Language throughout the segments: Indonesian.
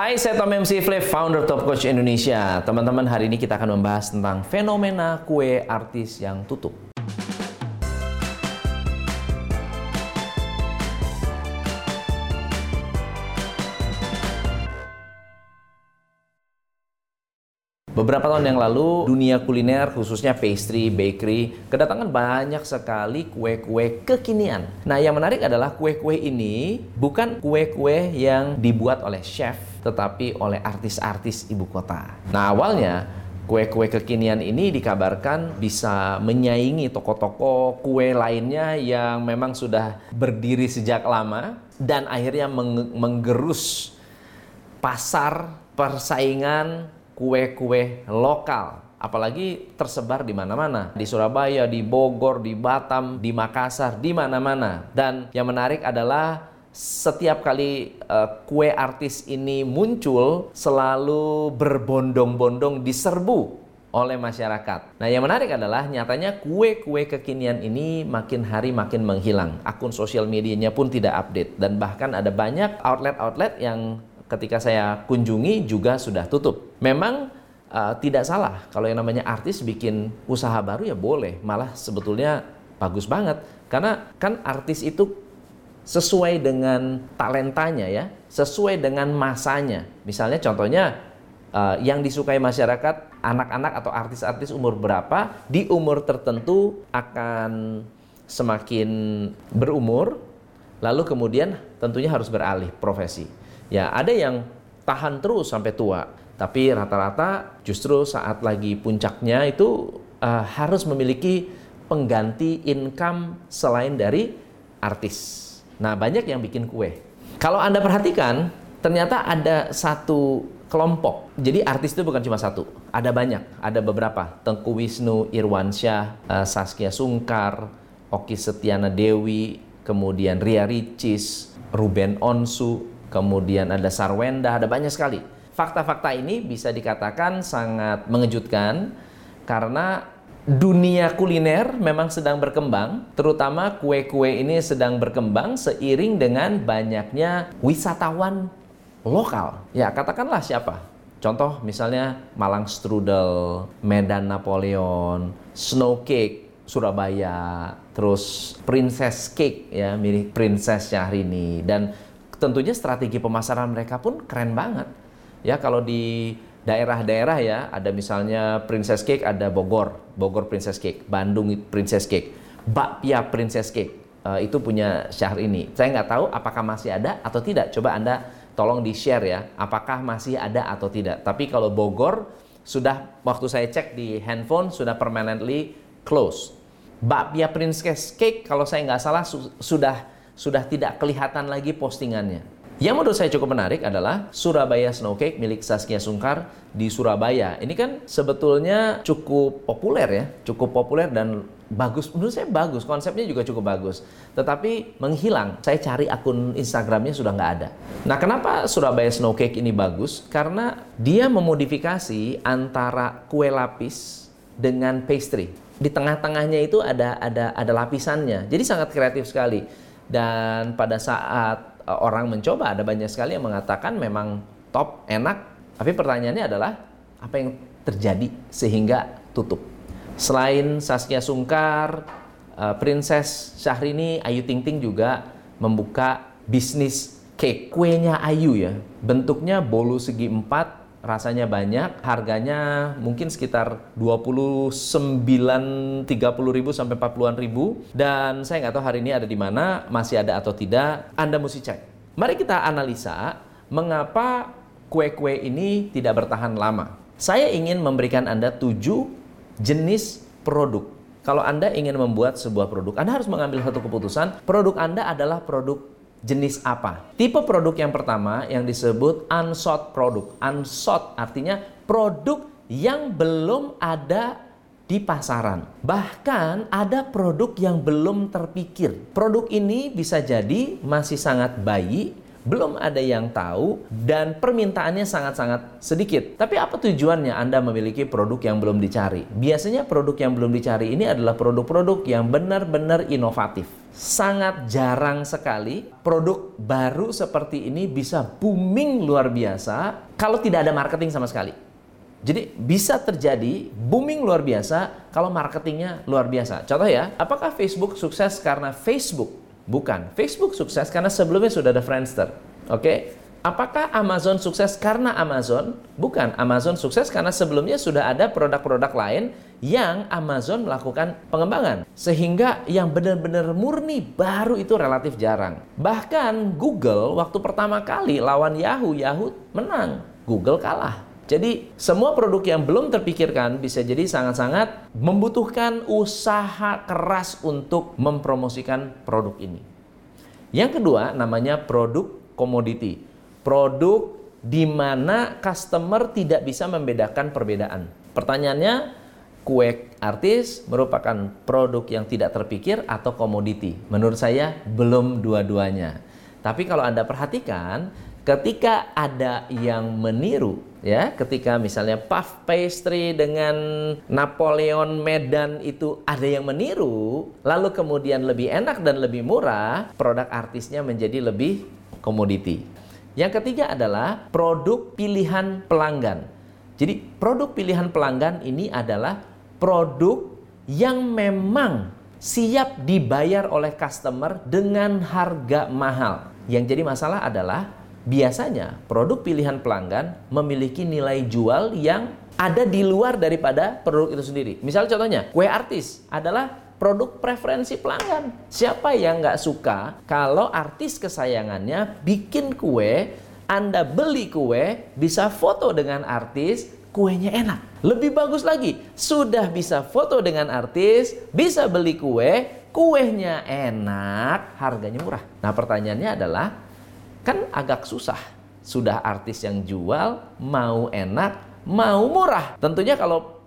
Hai, saya Tom MC Flip, founder Top Coach Indonesia. Teman-teman, hari ini kita akan membahas tentang fenomena kue artis yang tutup. Beberapa tahun yang lalu, dunia kuliner khususnya pastry, bakery, kedatangan banyak sekali kue-kue kekinian. Nah, yang menarik adalah kue-kue ini bukan kue-kue yang dibuat oleh chef, tetapi oleh artis-artis ibu kota. Nah, awalnya kue-kue kekinian ini dikabarkan bisa menyaingi toko-toko kue lainnya yang memang sudah berdiri sejak lama dan akhirnya menggerus pasar persaingan kue-kue lokal apalagi tersebar di mana-mana di Surabaya, di Bogor, di Batam, di Makassar, di mana-mana. Dan yang menarik adalah setiap kali uh, kue artis ini muncul selalu berbondong-bondong diserbu oleh masyarakat. Nah, yang menarik adalah nyatanya kue-kue kekinian ini makin hari makin menghilang. Akun sosial medianya pun tidak update dan bahkan ada banyak outlet-outlet yang ketika saya kunjungi juga sudah tutup. Memang uh, tidak salah kalau yang namanya artis bikin usaha baru ya boleh, malah sebetulnya bagus banget karena kan artis itu sesuai dengan talentanya ya, sesuai dengan masanya. Misalnya contohnya uh, yang disukai masyarakat anak-anak atau artis-artis umur berapa di umur tertentu akan semakin berumur lalu kemudian tentunya harus beralih profesi Ya, ada yang tahan terus sampai tua, tapi rata-rata justru saat lagi puncaknya itu uh, harus memiliki pengganti income selain dari artis. Nah, banyak yang bikin kue. Kalau Anda perhatikan, ternyata ada satu kelompok. Jadi artis itu bukan cuma satu, ada banyak, ada beberapa. Tengku Wisnu, Irwansyah, uh, Saskia Sungkar, Oki Setiana Dewi, kemudian Ria Ricis, Ruben Onsu, kemudian ada Sarwenda, ada banyak sekali. Fakta-fakta ini bisa dikatakan sangat mengejutkan karena dunia kuliner memang sedang berkembang, terutama kue-kue ini sedang berkembang seiring dengan banyaknya wisatawan lokal. Ya, katakanlah siapa? Contoh misalnya Malang Strudel, Medan Napoleon, Snow Cake, Surabaya, terus Princess Cake ya, milik Princess Syahrini dan tentunya strategi pemasaran mereka pun keren banget. Ya kalau di daerah-daerah ya ada misalnya Princess Cake ada Bogor, Bogor Princess Cake, Bandung Princess Cake, Bakpia Princess Cake. Uh, itu punya syahr ini. Saya nggak tahu apakah masih ada atau tidak. Coba Anda tolong di-share ya, apakah masih ada atau tidak. Tapi kalau Bogor sudah waktu saya cek di handphone sudah permanently close. Bakpia Princess Cake kalau saya nggak salah su sudah sudah tidak kelihatan lagi postingannya. Yang menurut saya cukup menarik adalah Surabaya Snow Cake milik Saskia Sungkar di Surabaya. Ini kan sebetulnya cukup populer ya, cukup populer dan bagus. Menurut saya bagus, konsepnya juga cukup bagus. Tetapi menghilang. Saya cari akun Instagramnya sudah nggak ada. Nah, kenapa Surabaya Snow Cake ini bagus? Karena dia memodifikasi antara kue lapis dengan pastry. Di tengah-tengahnya itu ada ada ada lapisannya. Jadi sangat kreatif sekali dan pada saat uh, orang mencoba ada banyak sekali yang mengatakan memang top, enak. Tapi pertanyaannya adalah apa yang terjadi sehingga tutup? Selain Saskia Sungkar, uh, Princess Syahrini, Ayu Ting Ting juga membuka bisnis cake. Kuenya Ayu ya, bentuknya bolu segi empat, rasanya banyak, harganya mungkin sekitar 29 30 ribu sampai 40-an ribu dan saya nggak tahu hari ini ada di mana, masih ada atau tidak, Anda mesti cek. Mari kita analisa mengapa kue-kue ini tidak bertahan lama. Saya ingin memberikan Anda tujuh jenis produk. Kalau Anda ingin membuat sebuah produk, Anda harus mengambil satu keputusan, produk Anda adalah produk jenis apa. Tipe produk yang pertama yang disebut unsought produk. Unsought artinya produk yang belum ada di pasaran. Bahkan ada produk yang belum terpikir. Produk ini bisa jadi masih sangat bayi, belum ada yang tahu dan permintaannya sangat-sangat sedikit. Tapi apa tujuannya Anda memiliki produk yang belum dicari? Biasanya produk yang belum dicari ini adalah produk-produk yang benar-benar inovatif sangat jarang sekali produk baru seperti ini bisa booming luar biasa kalau tidak ada marketing sama sekali. Jadi bisa terjadi booming luar biasa kalau marketingnya luar biasa. Contoh ya, apakah Facebook sukses karena Facebook? Bukan. Facebook sukses karena sebelumnya sudah ada Friendster. Oke? Apakah Amazon sukses karena Amazon? Bukan. Amazon sukses karena sebelumnya sudah ada produk-produk lain yang Amazon melakukan pengembangan. Sehingga yang benar-benar murni baru itu relatif jarang. Bahkan Google waktu pertama kali lawan Yahoo, Yahoo menang. Google kalah. Jadi semua produk yang belum terpikirkan bisa jadi sangat-sangat membutuhkan usaha keras untuk mempromosikan produk ini. Yang kedua namanya produk komoditi. Produk di mana customer tidak bisa membedakan perbedaan. Pertanyaannya, kue artis merupakan produk yang tidak terpikir atau komoditi? Menurut saya belum dua-duanya. Tapi kalau Anda perhatikan, ketika ada yang meniru ya ketika misalnya puff pastry dengan Napoleon Medan itu ada yang meniru lalu kemudian lebih enak dan lebih murah produk artisnya menjadi lebih komoditi. Yang ketiga adalah produk pilihan pelanggan. Jadi produk pilihan pelanggan ini adalah produk yang memang siap dibayar oleh customer dengan harga mahal. Yang jadi masalah adalah biasanya produk pilihan pelanggan memiliki nilai jual yang ada di luar daripada produk itu sendiri. Misal contohnya, kue artis adalah produk preferensi pelanggan. Siapa yang nggak suka kalau artis kesayangannya bikin kue, Anda beli kue, bisa foto dengan artis, kuenya enak. Lebih bagus lagi, sudah bisa foto dengan artis, bisa beli kue, kuenya enak, harganya murah. Nah pertanyaannya adalah, Kan agak susah. Sudah artis yang jual, mau enak, mau murah. Tentunya kalau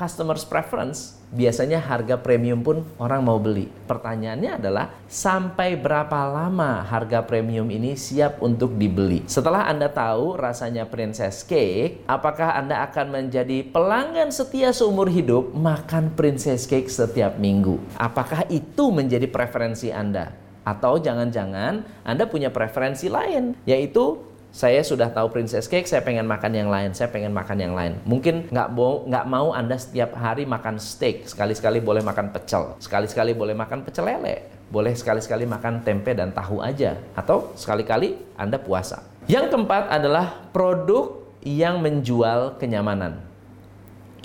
customers preference, biasanya harga premium pun orang mau beli. Pertanyaannya adalah sampai berapa lama harga premium ini siap untuk dibeli? Setelah Anda tahu rasanya princess cake, apakah Anda akan menjadi pelanggan setia seumur hidup makan princess cake setiap minggu? Apakah itu menjadi preferensi Anda? Atau jangan-jangan Anda punya preferensi lain, yaitu saya sudah tahu princess cake, saya pengen makan yang lain, saya pengen makan yang lain. Mungkin nggak mau nggak mau Anda setiap hari makan steak, sekali-sekali boleh makan pecel, sekali-sekali boleh makan pecel lele, boleh sekali-sekali makan tempe dan tahu aja, atau sekali-kali Anda puasa. Yang keempat adalah produk yang menjual kenyamanan.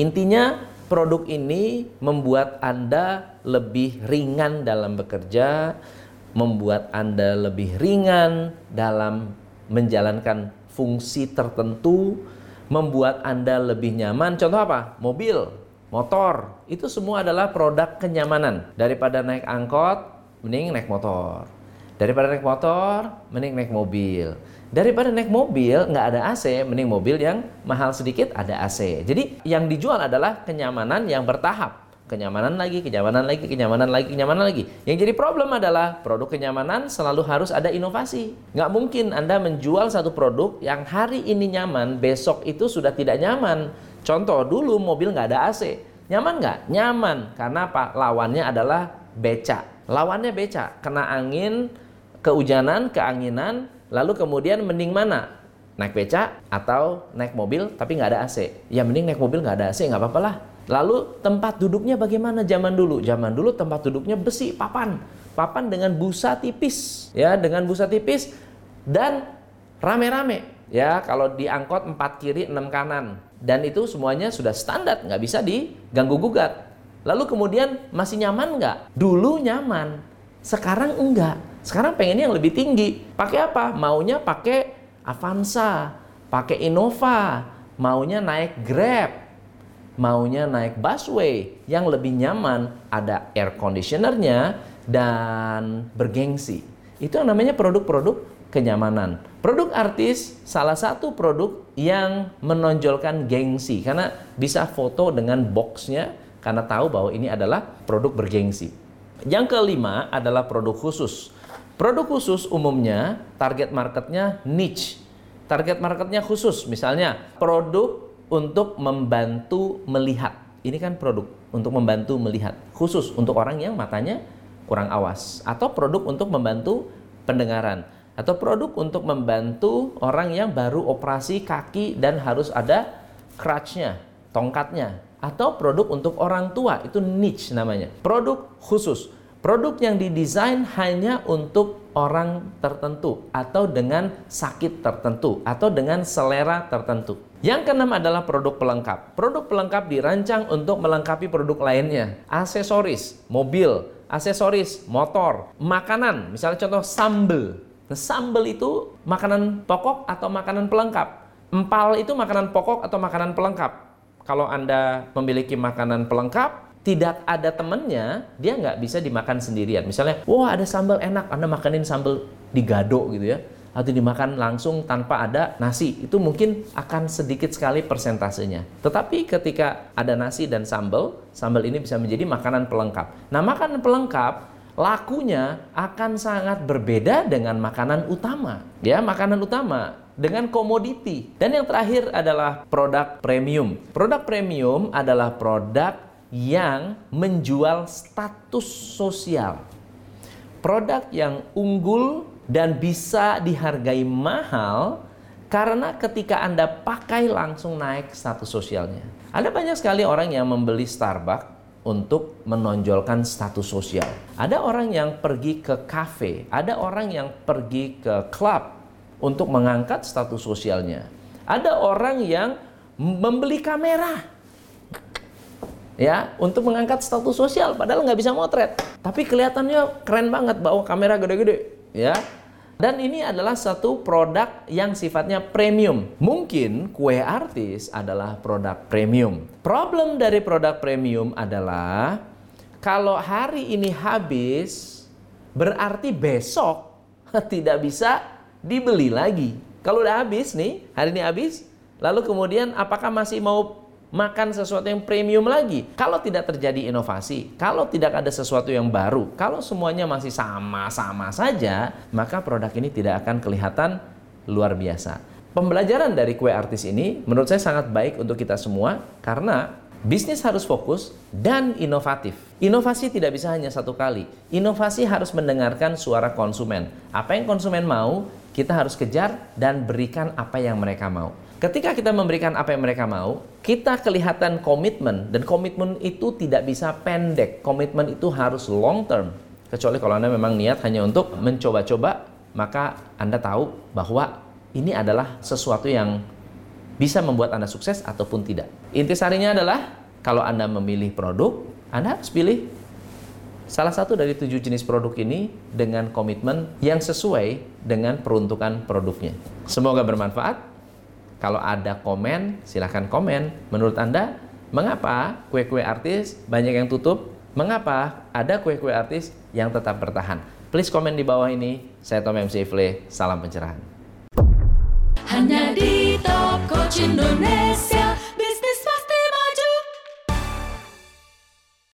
Intinya produk ini membuat Anda lebih ringan dalam bekerja, membuat Anda lebih ringan dalam menjalankan fungsi tertentu, membuat Anda lebih nyaman. Contoh apa? Mobil, motor, itu semua adalah produk kenyamanan. Daripada naik angkot, mending naik motor. Daripada naik motor, mending naik mobil. Daripada naik mobil nggak ada AC, mending mobil yang mahal sedikit ada AC. Jadi yang dijual adalah kenyamanan yang bertahap kenyamanan lagi, kenyamanan lagi, kenyamanan lagi, kenyamanan lagi. Yang jadi problem adalah produk kenyamanan selalu harus ada inovasi. Nggak mungkin Anda menjual satu produk yang hari ini nyaman, besok itu sudah tidak nyaman. Contoh, dulu mobil nggak ada AC. Nyaman nggak? Nyaman. Karena apa? Lawannya adalah beca. Lawannya beca. Kena angin, kehujanan, keanginan, lalu kemudian mending mana? Naik beca atau naik mobil tapi nggak ada AC. Ya mending naik mobil nggak ada AC, nggak apa-apa lah Lalu tempat duduknya bagaimana zaman dulu? Zaman dulu tempat duduknya besi, papan. Papan dengan busa tipis, ya, dengan busa tipis dan rame-rame. Ya, kalau diangkot 4 kiri, 6 kanan. Dan itu semuanya sudah standar, nggak bisa diganggu gugat. Lalu kemudian masih nyaman nggak? Dulu nyaman, sekarang enggak. Sekarang pengennya yang lebih tinggi. Pakai apa? Maunya pakai Avanza, pakai Innova, maunya naik Grab, maunya naik busway yang lebih nyaman, ada air conditionernya dan bergengsi. Itu yang namanya produk-produk kenyamanan. Produk artis salah satu produk yang menonjolkan gengsi karena bisa foto dengan boxnya karena tahu bahwa ini adalah produk bergengsi. Yang kelima adalah produk khusus. Produk khusus umumnya target marketnya niche. Target marketnya khusus, misalnya produk untuk membantu melihat. Ini kan produk untuk membantu melihat, khusus untuk orang yang matanya kurang awas atau produk untuk membantu pendengaran atau produk untuk membantu orang yang baru operasi kaki dan harus ada crutch-nya, tongkatnya atau produk untuk orang tua itu niche namanya. Produk khusus. Produk yang didesain hanya untuk orang tertentu atau dengan sakit tertentu atau dengan selera tertentu. Yang keenam adalah produk pelengkap. Produk pelengkap dirancang untuk melengkapi produk lainnya. Aksesoris, mobil, aksesoris, motor, makanan. Misalnya contoh sambal. Nah, sambal itu makanan pokok atau makanan pelengkap. Empal itu makanan pokok atau makanan pelengkap. Kalau Anda memiliki makanan pelengkap, tidak ada temennya, dia nggak bisa dimakan sendirian. Misalnya, wah ada sambal enak, Anda makanin sambal digado gitu ya, atau dimakan langsung tanpa ada nasi, itu mungkin akan sedikit sekali persentasenya. Tetapi ketika ada nasi dan sambal, sambal ini bisa menjadi makanan pelengkap. Nah, makanan pelengkap lakunya akan sangat berbeda dengan makanan utama. Ya, makanan utama dengan komoditi. Dan yang terakhir adalah produk premium. Produk premium adalah produk yang menjual status sosial. Produk yang unggul dan bisa dihargai mahal karena ketika Anda pakai langsung naik status sosialnya. Ada banyak sekali orang yang membeli Starbucks untuk menonjolkan status sosial. Ada orang yang pergi ke kafe, ada orang yang pergi ke klub untuk mengangkat status sosialnya. Ada orang yang membeli kamera ya untuk mengangkat status sosial padahal nggak bisa motret tapi kelihatannya keren banget bawa kamera gede-gede ya dan ini adalah satu produk yang sifatnya premium. Mungkin kue artis adalah produk premium. Problem dari produk premium adalah kalau hari ini habis, berarti besok tidak bisa dibeli lagi. Kalau udah habis nih, hari ini habis, lalu kemudian apakah masih mau makan sesuatu yang premium lagi. Kalau tidak terjadi inovasi, kalau tidak ada sesuatu yang baru, kalau semuanya masih sama-sama saja, maka produk ini tidak akan kelihatan luar biasa. Pembelajaran dari kue artis ini menurut saya sangat baik untuk kita semua karena bisnis harus fokus dan inovatif. Inovasi tidak bisa hanya satu kali. Inovasi harus mendengarkan suara konsumen. Apa yang konsumen mau, kita harus kejar dan berikan apa yang mereka mau. Ketika kita memberikan apa yang mereka mau, kita kelihatan komitmen dan komitmen itu tidak bisa pendek. Komitmen itu harus long term. Kecuali kalau Anda memang niat hanya untuk mencoba-coba, maka Anda tahu bahwa ini adalah sesuatu yang bisa membuat Anda sukses ataupun tidak. Intisarinya adalah kalau Anda memilih produk, Anda harus pilih salah satu dari tujuh jenis produk ini dengan komitmen yang sesuai dengan peruntukan produknya. Semoga bermanfaat. Kalau ada komen, silahkan komen. Menurut Anda, mengapa kue-kue artis banyak yang tutup? Mengapa ada kue-kue artis yang tetap bertahan? Please komen di bawah ini. Saya Tom MC Ifle, salam pencerahan. Hanya di Top Indonesia.